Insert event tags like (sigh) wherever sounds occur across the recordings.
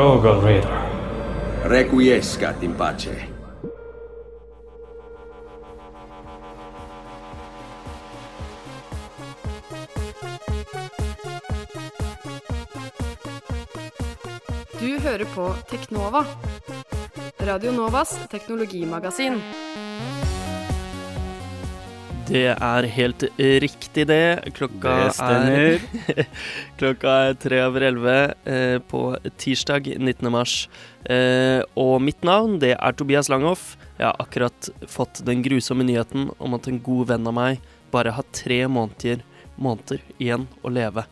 Google Reader. Requiescat in pace. Du hører på Teknova. Radio Novas teknologimagasin. Det er helt riktig, det. Klokka Det er (laughs) Klokka er tre over elleve eh, på tirsdag 19. mars. Eh, og mitt navn, det er Tobias Langhoff. Jeg har akkurat fått den grusomme nyheten om at en god venn av meg bare har tre måneder, måneder igjen å leve.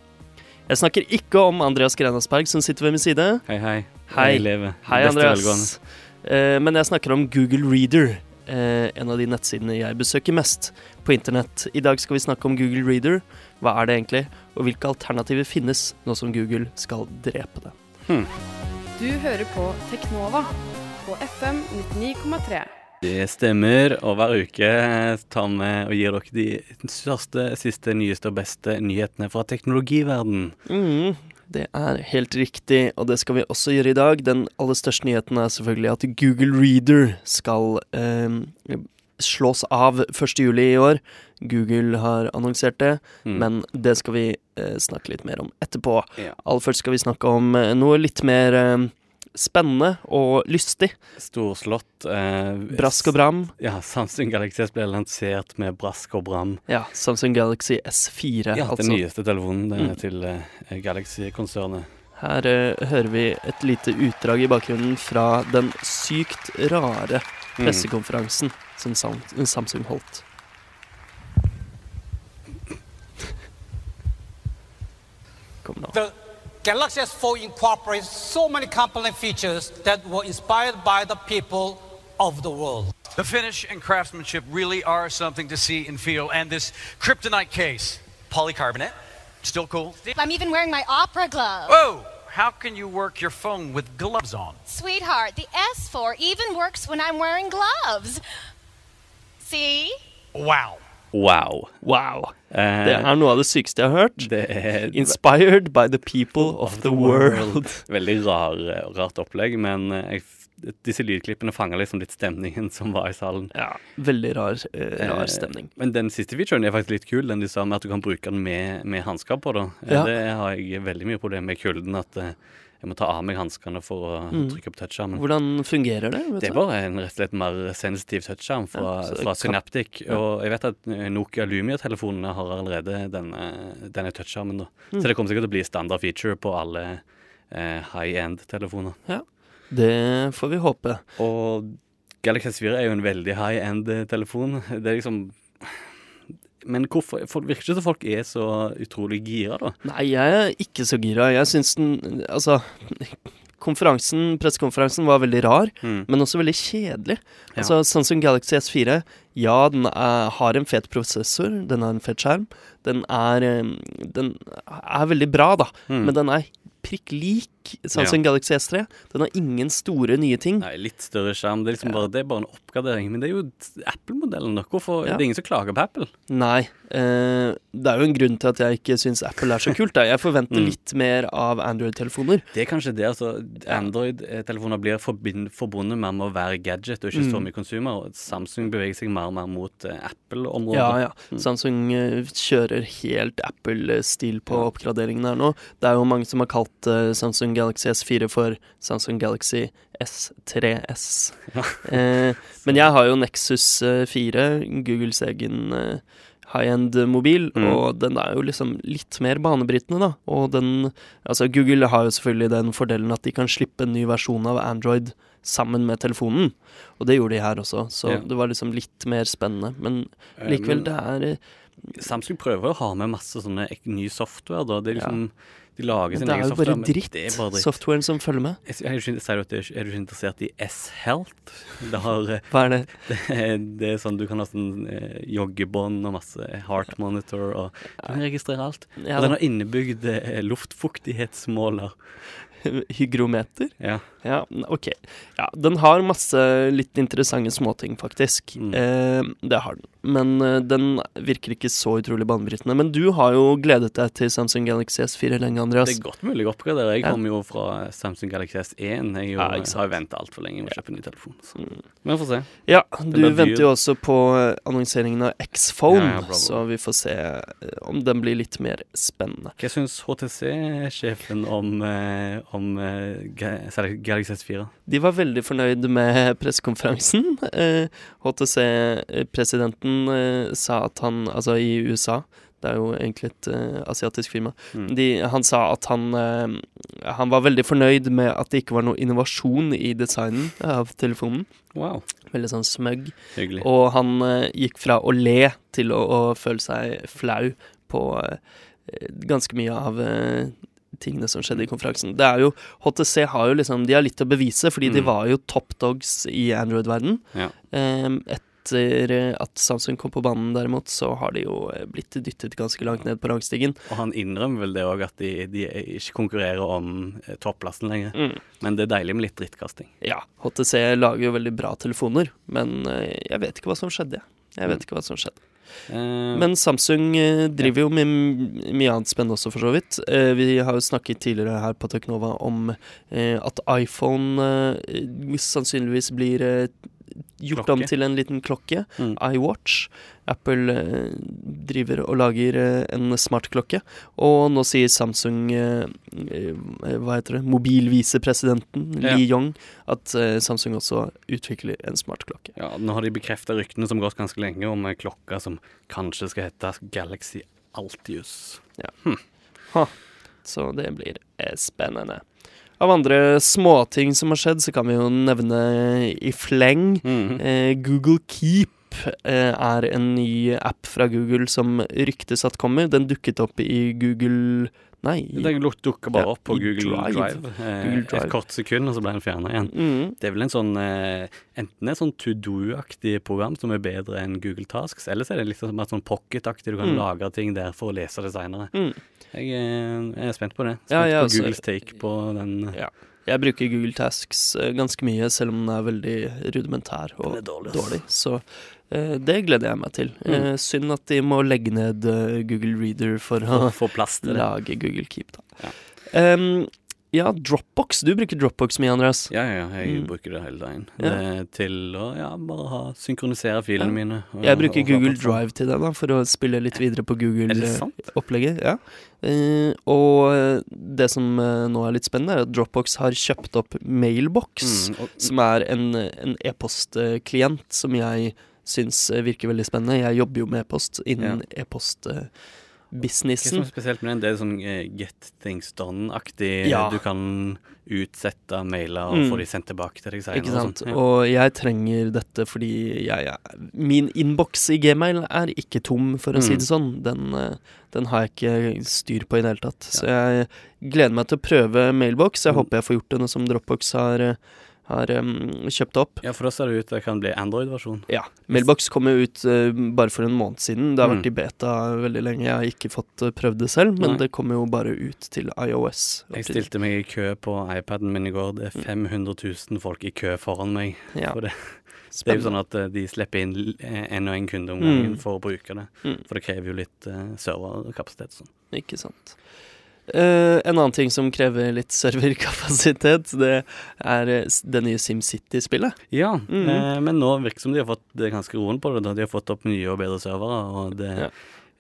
Jeg snakker ikke om Andreas Grenasberg, som sitter ved min side. Hei, hei. Hei. hei. Hei, Andreas. Eh, men jeg snakker om Google Reader, eh, en av de nettsidene jeg besøker mest på internett. I dag skal vi snakke om Google Reader. Hva er det egentlig, og hvilke alternativer finnes nå som Google skal drepe det? Du hører på Teknova på FM 99,3. Det stemmer, og hver uke tar vi og gir dere de største, siste, nyeste og beste nyhetene fra teknologiverden. Mm, det er helt riktig, og det skal vi også gjøre i dag. Den aller største nyheten er selvfølgelig at Google Reader skal eh, slås av 1. juli i år. Google har annonsert det, Mm. men det skal vi eh, snakke litt mer om etterpå. Ja. Aller først skal vi snakke om eh, noe litt mer eh, spennende og lystig. Storslått. Eh, Brask og bram. Ja, Samsung Galaxy S ble lansert med brask og bram. Ja, Samsung Galaxy S4, Ja, altså. Den nyeste telefonen den Mm. er til eh, Galaxy-konsernet. Her eh, hører vi et lite utdrag i bakgrunnen fra den sykt rare Mm. Pressekonferansen som Sam Samsung holdt. Kom (laughs) nå. The Galaxy S4 incorporates so many compelling features that were inspired by the people of the world. The finish and craftsmanship really are something to see and feel. And this kryptonite case, polycarbonate, still cool. I'm even wearing my opera glove. Whoa! How can you work your phone with gloves on? Sweetheart, the S4 even works when I'm wearing gloves. See? Wow. Wow. Wow. Eh, Det er noe av det sykeste jeg har hørt. det er Inspired by the people of the world. (laughs) Veldig rar, rart opplegg, men eh, jeg, disse lydklippene fanga liksom litt stemningen (laughs) som var i salen. Ja, veldig rar, eh, rar Eh, stemning. Men den siste featuren er faktisk litt kul. Den de sa med at du kan bruke den med, med hansker på. da. Eh, Ja. Det har jeg veldig mye problemer med i kulden. At eh, jeg må ta av meg hanskene for å Mm. trykke opp touchskjermen. Hvordan fungerer det? Det er bare en rett og slett mer sensitiv touchskjerm fra, Ja, fra Synaptic. Ja. Og jeg vet at eh, Nokia Lumia-telefonene har allerede denne, denne touchskjermen. Mm. Så det kommer sikkert til å bli standard feature på alle eh, high end-telefoner. Ja, Det får vi håpe. Og Galaxy S4 er jo en veldig high end-telefon. Det er liksom Men hvorfor det virker ikke som folk er så utrolig gira, da. Nei, jeg er ikke så gira. Jeg syns den Altså, konferansen, pressekonferansen var veldig rar, Mm. men også veldig kjedelig. Ja. Altså, Samsung Galaxy S4, ja, den er, har en fet prosessor, den har en fet skjerm. Den er eh, Den er veldig bra, da, Mm. men den er prikk lik Samsung Galaxy S3. Den har ingen store nye ting. Nei, litt større skjerm. Det er liksom Ja. bare, det er bare en oppgradering. Men det er jo Apple-modellen. Hvorfor Ja. Det er ingen som klager på Apple. Nei. Eh, det er jo en grunn til at jeg ikke syns Apple er så kult. Da. Jeg forventer Mm. litt mer av Android-telefoner. Det er kanskje det, altså. Android-telefoner blir forbundet mer med å være gadget og ikke så Mm. mye consumer. Samsung beveger seg mer og mer mot eh, Apple-området. Ja, ja. Mm. Samsung eh, kjører helt Apple-stil på oppgraderingen her nå. Det er jo mange som har kalt eh, Samsung Galaxy S4 for Samsung Galaxy S3S. (laughs) Ja. Eh, men jeg har jo Nexus eh, 4, Googles egen eh, high-end-mobil, Mm. og den er jo liksom litt mer banebrytende, da. Og den Altså, Google har jo selvfølgelig den fordelen at de kan slippe en ny versjon av Android sammen med telefonen, og det gjorde de her også, så Ja. det var liksom litt mer spennende. Men Eh, Likevel, det er eh, Samsung prøver å ha med masse sånne ny software, da. Det er Ja. De lager sin egen software. det er jo bare dritt, bare dritt. softwaren som følger med. Er, jo ikke, du er, du ikke interessert i S-Health? Det, eh, Hva er det? (laughs) det, det er sånn du kan ha sånn eh, joggebånd og masse heart monitor og Du kan registrere alt. Ja, og den har innebygd eh, luftfuktighetsmåler. (laughs) hygrometer? Ja. Ja, ok. Ja, den har masse litt interessante småting, faktisk. Mm. Eh, det har den. Men eh, den virker ikke så utrolig banebrytende. Men du har jo gledet deg til Samsung Galaxy S4 lenge, Andreas. Det er godt mulig å oppgradere. Jeg Ja. kommer jo fra Samsung Galaxy S1. Jeg jo, Ja, har venta altfor lenge med å kjøpe en ny telefon. Så. Mm. Men vi får se. Ja, du venter jo også på eh, annonseringen av X-Phone, Ja, så vi får se eh, om den blir litt mer spennende. Hva syns HTC-sjefen om, om Galaxy S4? De var veldig fornøyd med (laughs) pressekonferansen. Eh, HTC-presidenten eh, sa at han Altså i USA, det er jo egentlig et uh, asiatisk firma. Mm. De, han sa at han uh, Han var veldig fornøyd med at det ikke var noe innovasjon i designen av telefonen. Wow, Veldig sånn smøgg. hyggelig. Og han uh, gikk fra å le til å, å føle seg flau på ganske mye av tingene som skjedde i konferansen. Det er jo, HTC har jo liksom De har litt å bevise, fordi de Mm. var jo top dogs i Android-verden. Ja. Em, etter eh, at Samsung kom på banen, derimot, så har de jo eh, blitt dyttet ganske langt ned på rangstigen. Og han innrømmer vel det òg, at de, de ikke konkurrerer om eh, topplassen lenger. Mm. Men det er deilig med litt drittkasting. Ja, HTC lager jo veldig bra telefoner, men jeg vet ikke hva som skjedde. Jeg Jeg vet ikke hva som skjedde. Men Samsung driver jo med mye annet spennende også, for så vidt. Vi har jo snakket tidligere her på Teknova om at iPhone sannsynligvis blir gjort om til en liten klokke. Mm. iWatch. Apple eh, driver og lager eh, en smartklokke. Og nå sier Samsung, eh, hva heter det, mobilvisepresidenten Ja. Li Yong, at Samsung også utvikler en smartklokke. ja, nå har de bekrefta ryktene som gått ganske lenge, om klokka klokke som kanskje skal hete Galaxy Altius. Så det blir spennende. Av andre småting som har skjedd, så kan vi jo nevne i fleng. Mhm. Eh, Google Keep er en ny app fra Google som ryktes at kommer. Den dukket opp i Google Nei. Den dukka bare Ja, opp på Google Drive. Drive, eh, Google Drive. et kort sekund, og så ble den fjerna igjen. Mm, Det er vel en sånn eh, Enten et sånn to do-aktig program som er bedre enn Google Tasks, eller så er det litt sånn, sånn pocket-aktig, du kan Mm. lagre ting der for å lese det seinere. mm. Jeg, jeg, er spent på det. Spent Ja, ja, på altså, Googles take på den. Ja. Jeg bruker Google Tasks eh, ganske mye, selv om den er veldig rudimentær og dårlig, dårlig. Så eh, det gleder jeg meg til. Mm. Eh, synd at de må legge ned eh, Google Reader for å (laughs) få plass til det. lage Google Keep, da. Ja. Um, ja, Dropbox. Du bruker Dropbox mye, Andreas. Ja, ja, jeg Mm. bruker det hele dagen. Ja. Det, til å ja, bare ha, synkronisere filene Ja. mine. og- Jeg bruker og Google. Drive til det, da, for å spille litt videre på? Google-opplegget. Ja. Uh, og eh, det som uh, nå er litt spennende, er at Dropbox har kjøpt opp Mailbox, Mm, og, som er en, en e-postklient som jeg syns eh, virker veldig spennende. Jeg jobber jo med e-post innen Hva som e-postbusinessen. er spesielt med den, det er sånn eh, get things done-aktig. Ja. Du kan utsette mailer og Mm. få de sendt tilbake til deg senere. Ikke sant? Og ja. Og jeg trenger dette fordi jeg, jeg Min innboks i gmail er ikke tom, for å si Mm. det sånn. Den, eh, den har jeg ikke styr på i det hele tatt. Så jeg gleder meg til å prøve mailbox. Jeg Mm. håper jeg får gjort det nå som Dropbox har, har um, kjøpt opp. Ja, for da ser det ut det kan bli Android-versjon. Ja. Mailbox kom jo ut uh, bare for en måned siden. Det har Mm. vært i beta veldig lenge. Jeg har ikke fått eh, prøvd det selv, men Nei. det kommer jo bare ut til iOS. Jeg stilte meg i kø på iPaden min i går. Det er 500 000 folk i kø foran meg. Mm. Ja. For det, det er jo sånn at eh, de slipper inn eh, en og en kunde om Mm. for å bruke det. Mm. For det krever jo litt uh, serverkapasitet. Sånn. Ikke sant. Eh, en annen ting som krever litt serverkapasitet, (laughs) det er eh, det nye SimCity-spillet. Ja, mm. uh, men nå virker det som de har fått det ganske roen på det. Da. De har fått opp nye og bedre servere. Og det Ja.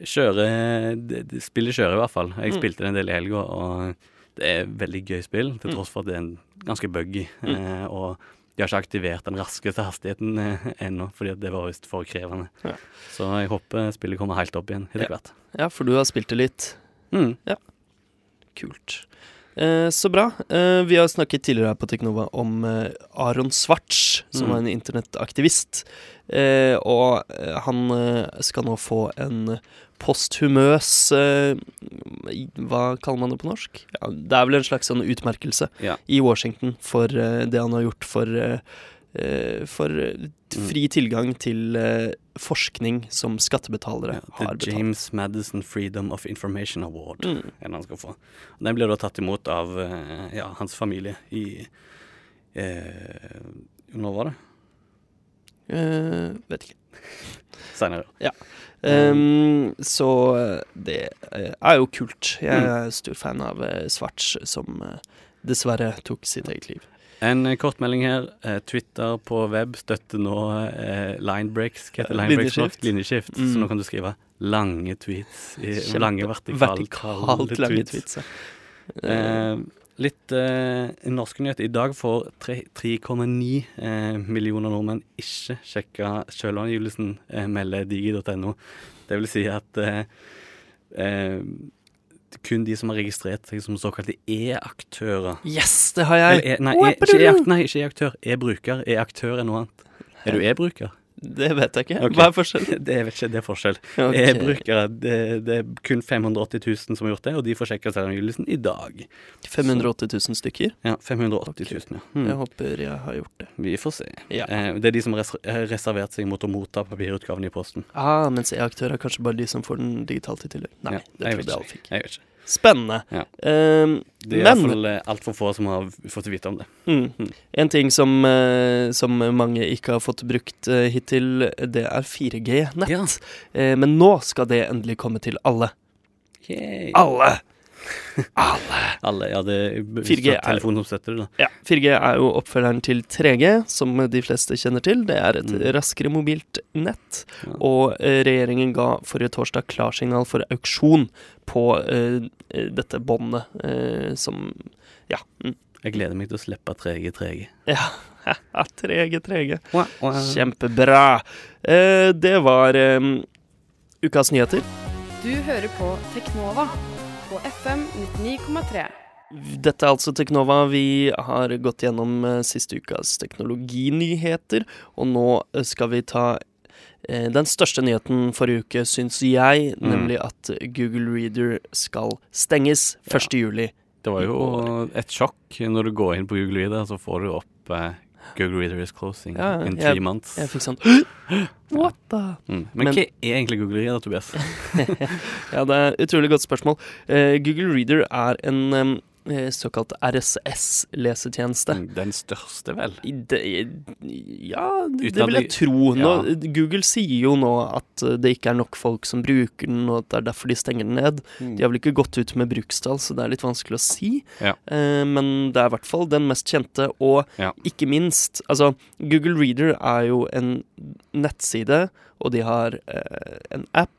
kjører det, det, Spillet kjører i hvert fall. Jeg Mm. spilte det en del i helga, og det er veldig gøy spill, til Mm. tross for at det er en ganske buggy. Mm. Uh, og de har ikke aktivert den raskeste hastigheten ennå, fordi det var visst for krevende. Ja. Så jeg håper spillet kommer helt opp igjen etter Ja. hvert. Ja, for du har spilt det litt. Mm. Kult. Eh, så bra. Eh, vi har snakket tidligere her på Teknova om eh, Aron Svarts, som Mm. var en internettaktivist. Eh, og eh, han eh, skal nå få en posthumøs Hva kaller man det på norsk? Ja, det er vel en slags sånn utmerkelse Ja. i Washington for det han har gjort for for eh, fri tilgang til eh, forskning som skattebetalere Ja, har betalt. James Madison Freedom of Information Award Mm. er det han skal få. Den blir da tatt imot av eh, ja, hans familie i eh, Når var det? Eh, vet ikke. Seinere. Ja. Um, så eh, det eh, er jo kult. Jeg Mm. er stor fan av svart Svarts, som eh, dessverre tok sitt eget liv. En eh, kort melding her. Eh, Twitter på web støtter nå eh, line breaks. Hva heter Ja, line breaks på linjeskift. Linjeskift. Mm. Så nå kan du skrive lange tweets. I, lange vertikale Vertikalt lange tweets. ja. Eh, litt eh, norske nyheter. I dag får 3,9 eh, millioner nordmenn ikke sjekka selvangivelsen, eh, melder digi.no. Det vil si at eh, kun de som har registrert seg som såkalte e-aktører Yes, det har jeg! Eller, e- nei, e, ikke e-aktør. E-bruker. E-aktør er noe annet. Er du e-bruker? Det vet jeg ikke. Okay. Hva er forskjellen? (laughs) Det vet ikke, det er forskjell. Okay. Jeg bruker, det, det er kun 580 000 som har gjort det, og de får sjekka selvangivelsen i dag. 580 000 stykker. Ja, 580 000, ja. Hmm. Jeg håper jeg har gjort det. Vi får se. Ja. Eh, det er de som har res reservert seg mot å motta papirutgaven i posten. Ah, mens e-aktører er kanskje bare de som får den digitalt i tillegg. Nei, Ja, det jeg trodde jeg alle fikk. Jeg vet ikke. Spennende. Ja. Ehm, Det er Men- iallfall altfor få som har fått vite om det. mm, en ting som, eh, som mange ikke har fått brukt eh, hittil, det er 4G-nett. Ja. Eh, men nå skal det endelig komme til alle. Yay. Alle! Alle, ja, det er 4G er-. Ja, 4G er jo oppfølgeren til 3G, som de fleste kjenner til. Det er et Mm. raskere mobilt nett. Ja. Og eh, regjeringen ga forrige torsdag klarsignal for auksjon på eh, eh, dette båndet eh, som Ja. Mm. Jeg gleder meg til å slippe 3G 3G. Ja, 3G, 3G. Kjempe. Kjempebra. Eh, det var eh, ukas nyheter. Du hører på Teknova på FM 99,3. Dette er altså Teknova. Vi har gått gjennom eh, siste ukas teknologinyheter, og nå eh, skal vi ta eh, den største nyheten forrige uke, syns jeg, Mm. nemlig at Google Reader skal stenges 1. juli. Det var jo et sjokk når du går inn på Google Reader, så får du opp eh, Google Reader is closing Ja, in jeg- months. Jeg fikk sånn (gasps) What the? Mm. Men, Men- hva er egentlig Google Reader, Tobias? (laughs) Ja, det er et utrolig godt spørsmål. Uh, Google Reader er en eh, såkalt RSS-lesetjeneste. Mm, Den største, vel? Det, ja, det Uten at vil jeg tro. Nå, Ja. Google sier jo nå at eh, det ikke er nok folk som bruker den, og at det er derfor de stenger den ned. De har vel ikke gått ut med brukstall, så det er litt vanskelig å si. Ja. Eh, men det er i hvert fall den mest kjente, og Ja. ikke minst Altså, Google Reader er jo en nettside, og de har eh, en app.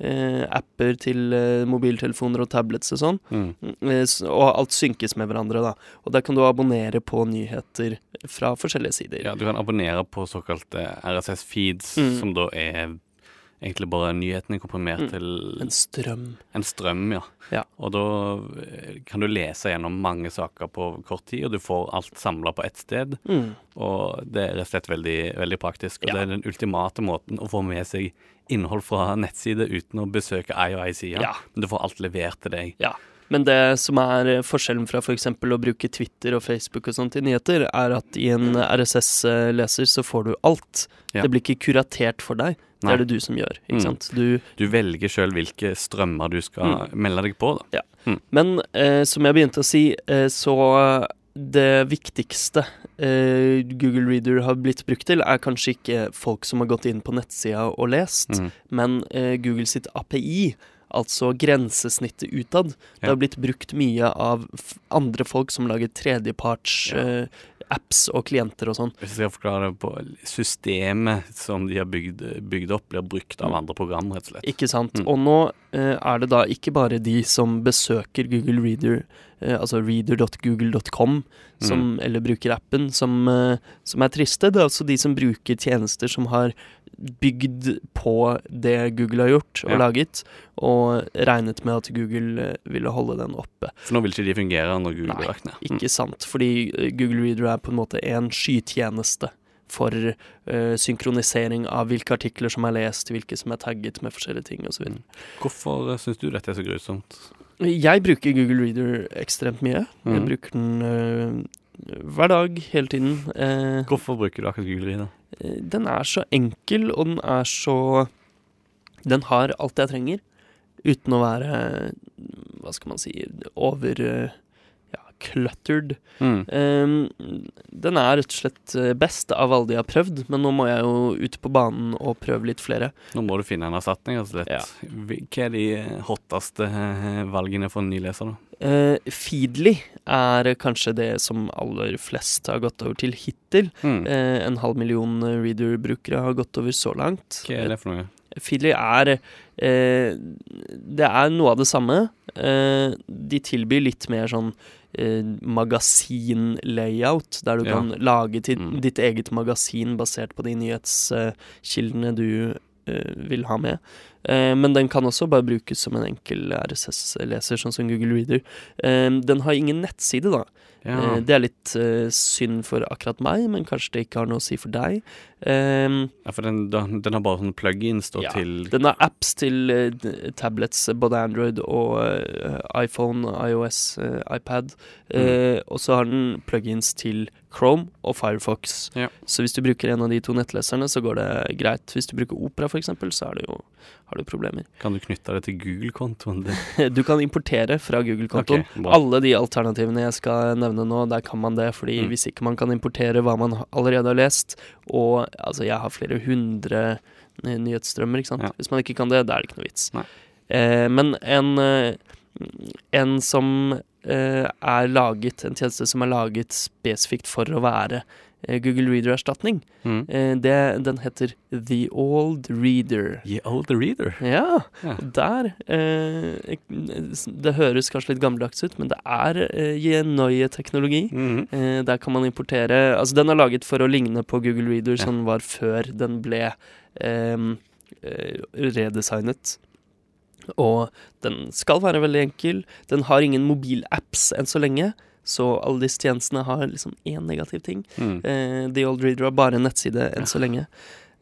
Eh, apper til eh, mobiltelefoner og tablets og sånn. Mm. Eh, Og alt synkes med hverandre, da. Og der kan du abonnere på nyheter fra forskjellige sider. Ja, du kan abonnere på såkalte RSS-feeds, Mm. som da er egentlig bare nyhetene komprimert Mm. til En strøm. en strøm, ja. Ja. Og da eh, kan du lese gjennom mange saker på kort tid, og du får alt samla på ett sted. Mm. Og det er rett og slett veldig, veldig praktisk. Og Ja. det er den ultimate måten å få med seg innhold fra nettside uten å besøke ei og ei side. Ja. Men du får alt levert til deg. Ja. Men det som er eh, forskjellen fra f.eks. å bruke Twitter og Facebook og sånt til nyheter, er at i en RSS-leser så får du alt. Ja. Det blir ikke kuratert for deg. Det er det du som gjør. ikke Mm. sant? Du, Du velger sjøl hvilke strømmer du skal melde deg på. da. Ja, men eh, som jeg begynte å si, eh, så det viktigste eh, Google Reader har blitt brukt til, er kanskje ikke folk som har gått inn på nettsida og lest, Mm. men eh, Google sitt API, altså grensesnittet utad. Det har blitt brukt mye av andre folk som lager tredjeparts Ja. uh, apps og klienter og sånn. Hvis jeg skal forklare det på systemet som de har bygd, bygd opp, blir brukt av Mm. andre program, rett og slett. Ikke sant? Mm. Og nå uh, er det da ikke bare de som besøker Google Reader, uh, altså reader.google.com, mm. eller bruker appen, som, som er triste. Det er også de som bruker tjenester som har bygd på det Google har gjort og Ja. laget, og regnet med at Google eh, ville holde den oppe. For nå vil ikke de fungere når Google Nei, ned. Mm. Ikke sant, fordi eh, Google Reader er på en måte en skytjeneste for uh, synkronisering av hvilke artikler som er lest, hvilke som er tagget med forskjellige ting osv. Mm. Hvorfor syns du dette er så grusomt? Jeg bruker Google Reader ekstremt mye. Jeg Mhm. bruker den eh, hver dag, hele tiden. Eh, Hvorfor bruker du akkurat Google Reader? eh, den er så enkel, og den er så Den har alt jeg trenger, uten å være Hva skal man si Over eh, ja, Cluttered. Mm. Eh, den er rett og slett eh, best av alle de har prøvd, men nå må jeg jo ut på banen og prøve litt flere. Nå må du finne en erstatning. Altså litt. Ja. Hva er de hotteste valgene for en ny leser, da? Uh, Feedly er kanskje det som aller flest har gått over til hittil. Mm. Uh, en halv million Reader-brukere har gått over så langt. Hva er det for noe? Feedly er uh, Det er noe av det samme. De tilbyr litt mer sånn magasin-layout, der du Ja. kan lage Mm. ditt eget magasin basert på de nyhetskildene du vil ha med. Eh, men den kan også bare brukes som en enkel RSS-leser, sånn som Google Reader. Eh, den har ingen nettside, da. Ja. Eh, det er litt eh, synd for akkurat meg, men kanskje det ikke har noe å si for deg. Eh, ja, for den, den har bare sånne plugins da, Ja, til den har apps til eh, tablets, både Android og eh, iPhone, iOS, eh, iPad. Mm. og så har den plugins til Chrome og Firefox. Ja. Så hvis du bruker en av de to nettleserne, så går det greit. Hvis du bruker Opera, f.eks., så det jo, har du problemer. Kan du knytte det til Google-kontoen din? (laughs) Du kan importere fra Google-kontoen. Okay. Alle de alternativene jeg skal nevne nå, der kan man det. Fordi Mm. hvis ikke man kan importere hva man allerede har lest, og altså jeg har flere hundre nyhetsstrømmer, ikke sant. Ja. Hvis man ikke kan det, da er det ikke noe vits. Eh, men en, eh, en som er laget, en tjeneste som er laget spesifikt for å være eh, Google Reader-erstatning, Mm. eh, det, den heter The Old Reader. The Old Reader. Ja, Ja. og der eh, Det høres kanskje litt gammeldags ut, men det er eh, teknologi. Mm. Eh, der kan man importere Altså, den er laget for å ligne på Google Reader, Ja. som var før den ble eh, eh, redesignet. Og den skal være veldig enkel. Den har ingen mobilapps enn så lenge, så alle disse tjenestene har liksom én negativ ting. Mm. Eh, The Old Reader har bare en nettside enn så lenge.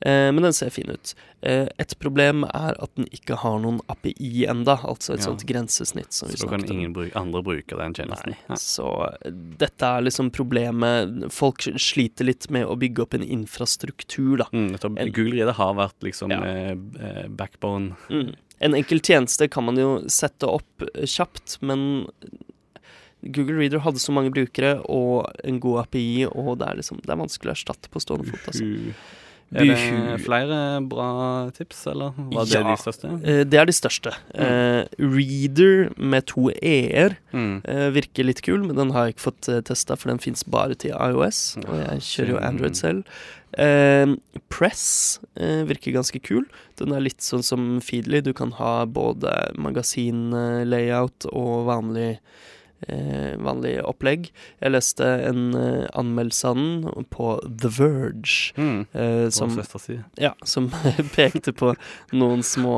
Eh, men den ser fin ut. Eh, et problem er at den ikke har noen API enda, altså et Ja. sånt grensesnitt. Som vi Så da kan ingen bru andre bruke den tjenesten? Nei, så eh, dette er liksom problemet. Folk sliter litt med å bygge opp en infrastruktur, da. Mm. Google Reader har vært liksom Ja. eh, eh, backbone. Mm. En enkel tjeneste kan man jo sette opp eh, kjapt, men Google Reader hadde så mange brukere og en god API, og det er liksom Det er vanskelig å erstatte på stående fot, altså. Er det flere bra tips, eller var det Ja. de største? Eh, Det er de største. Eh, Reader med to e-er Mm. uh, virker litt kul, men den har jeg ikke fått uh, testa, for den fins bare til iOS, og jeg kjører jo. Android selv. Uh, Press uh, virker ganske kul. Den er litt sånn som Feedly. Du kan ha både magasin-layout og vanlig vanlig opplegg. Jeg leste en eh, anmeldelse av den på The Verge, Mm. eh, som si. ja, som (laughs) pekte på noen små,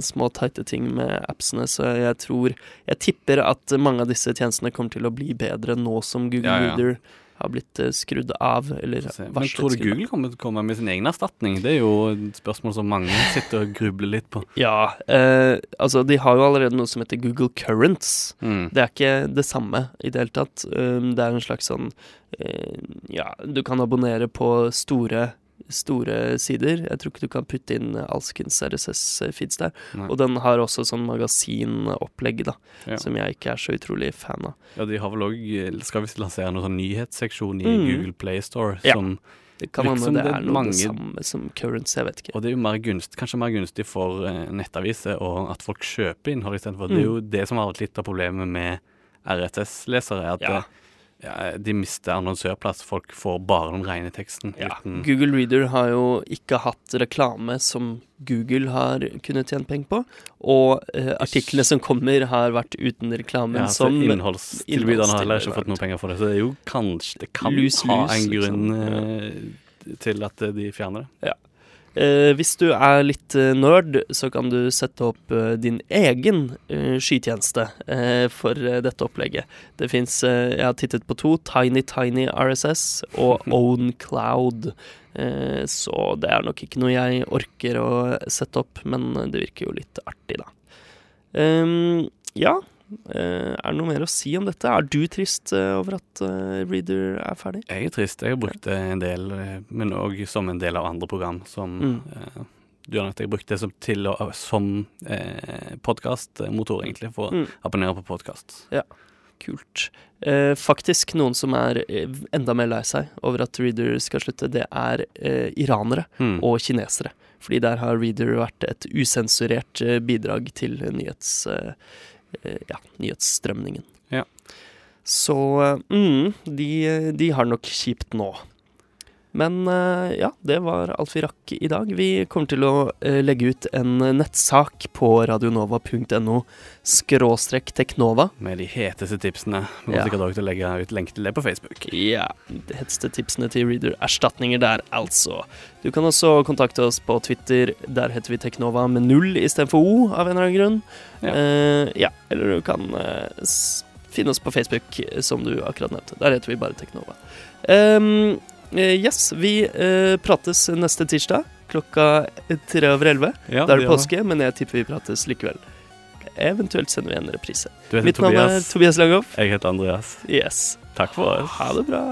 små tighte ting med appsene, så jeg tror Jeg tipper at mange av disse tjenestene kommer til å bli bedre nå som Google Ja, ja. Reader har blitt eh, skrudd av, eller varslet. Men tror du. Google kommer til å komme med sin egen erstatning? Det er jo et spørsmål som mange (laughs) sitter og grubler litt på. Ja, eh, altså de har jo allerede noe som heter Google Currents. Mm. Det er ikke det samme i det hele tatt. Um, det er en slags sånn eh, Ja, du kan abonnere på store store sider. Jeg tror ikke du kan putte inn alskens RSS-feeds der. Nei. Og den har også sånn magasinopplegg, da, Ja. som jeg ikke er så utrolig fan av. Ja, de har vel òg Skal visst lansere noen sånn nyhetsseksjon i Mm. Google Play Store Ja. som Det kan hende som det det er noe mange- det samme som Currents, jeg vet ikke. Og det er jo mer gunst, kanskje mer gunstig for eh, nettaviser og at folk kjøper innhold istedenfor. Det er jo det som har vært litt av problemet med RSS-lesere, er at Mm. Ja. eh, ja, de mister annonsørplass. Folk får bare den rene teksten. Ja. Google Reader har jo ikke hatt reklame som Google har kunnet tjene penger på, og eh, artiklene som kommer, har vært uten reklame. ja, så som innholdstilbyderne har heller ikke fått noe penger for det. Så det er jo kanskje Det kan Lus, ha lus, en grunn liksom. eh, til at de fjerner det. Eh, hvis du er litt eh, nerd, så kan du sette opp eh, din egen eh, skytjeneste for dette opplegget. Det fins Jeg har tittet på to. Tiny Tiny RSS og (laughs) Own Cloud. Så det er nok ikke noe jeg orker å sette opp, men det virker jo litt artig, da. Ehm, ja. Eh, er det noe mer å si om dette? Er du trist eh, over at eh, Reader er ferdig? Jeg er trist. Jeg har brukt det en del, men òg som en del av andre program. Som Mm. du har Jeg brukte det som, til som eh, podkastmotor, egentlig, for å Mm. abonnere på podkast. Ja. kult. Eh, faktisk noen som er enda mer lei seg over at Reader skal slutte, det er eh, iranere mm. og kinesere. Fordi der har Reader vært et usensurert eh, bidrag til nyhets, ja, nyhetsstrømningen. Ja. Så eh, mm, de, de har nok kjipt nå. Men eh, ja, det var alt vi rakk i dag. Vi kommer til å eh, legge ut en nettsak på radionova.no skråstrekk teknova. Med de heteste tipsene. Vi Ja. sikkert også til å legge ut lenke til det på Facebook. Ja, de heteste tipsene til Reader-erstatninger der, altså. Du kan også kontakte oss på Twitter. Der heter vi Teknova med null istedenfor O, av en eller annen grunn. Ja. Uh, ja eller du kan uh, finne oss på Facebook, som du akkurat nevnte. Der heter vi bare Teknova. Um, yes, vi eh, prates neste tirsdag klokka tre over elleve. Ja, da er det gjør påske, men jeg tipper vi prates likevel. Eventuelt sender vi en reprise. Mitt Tobias. Navn er Tobias. Tobias Langhoff. Jeg heter Andreas. Yes. Takk for oss. Ha det bra.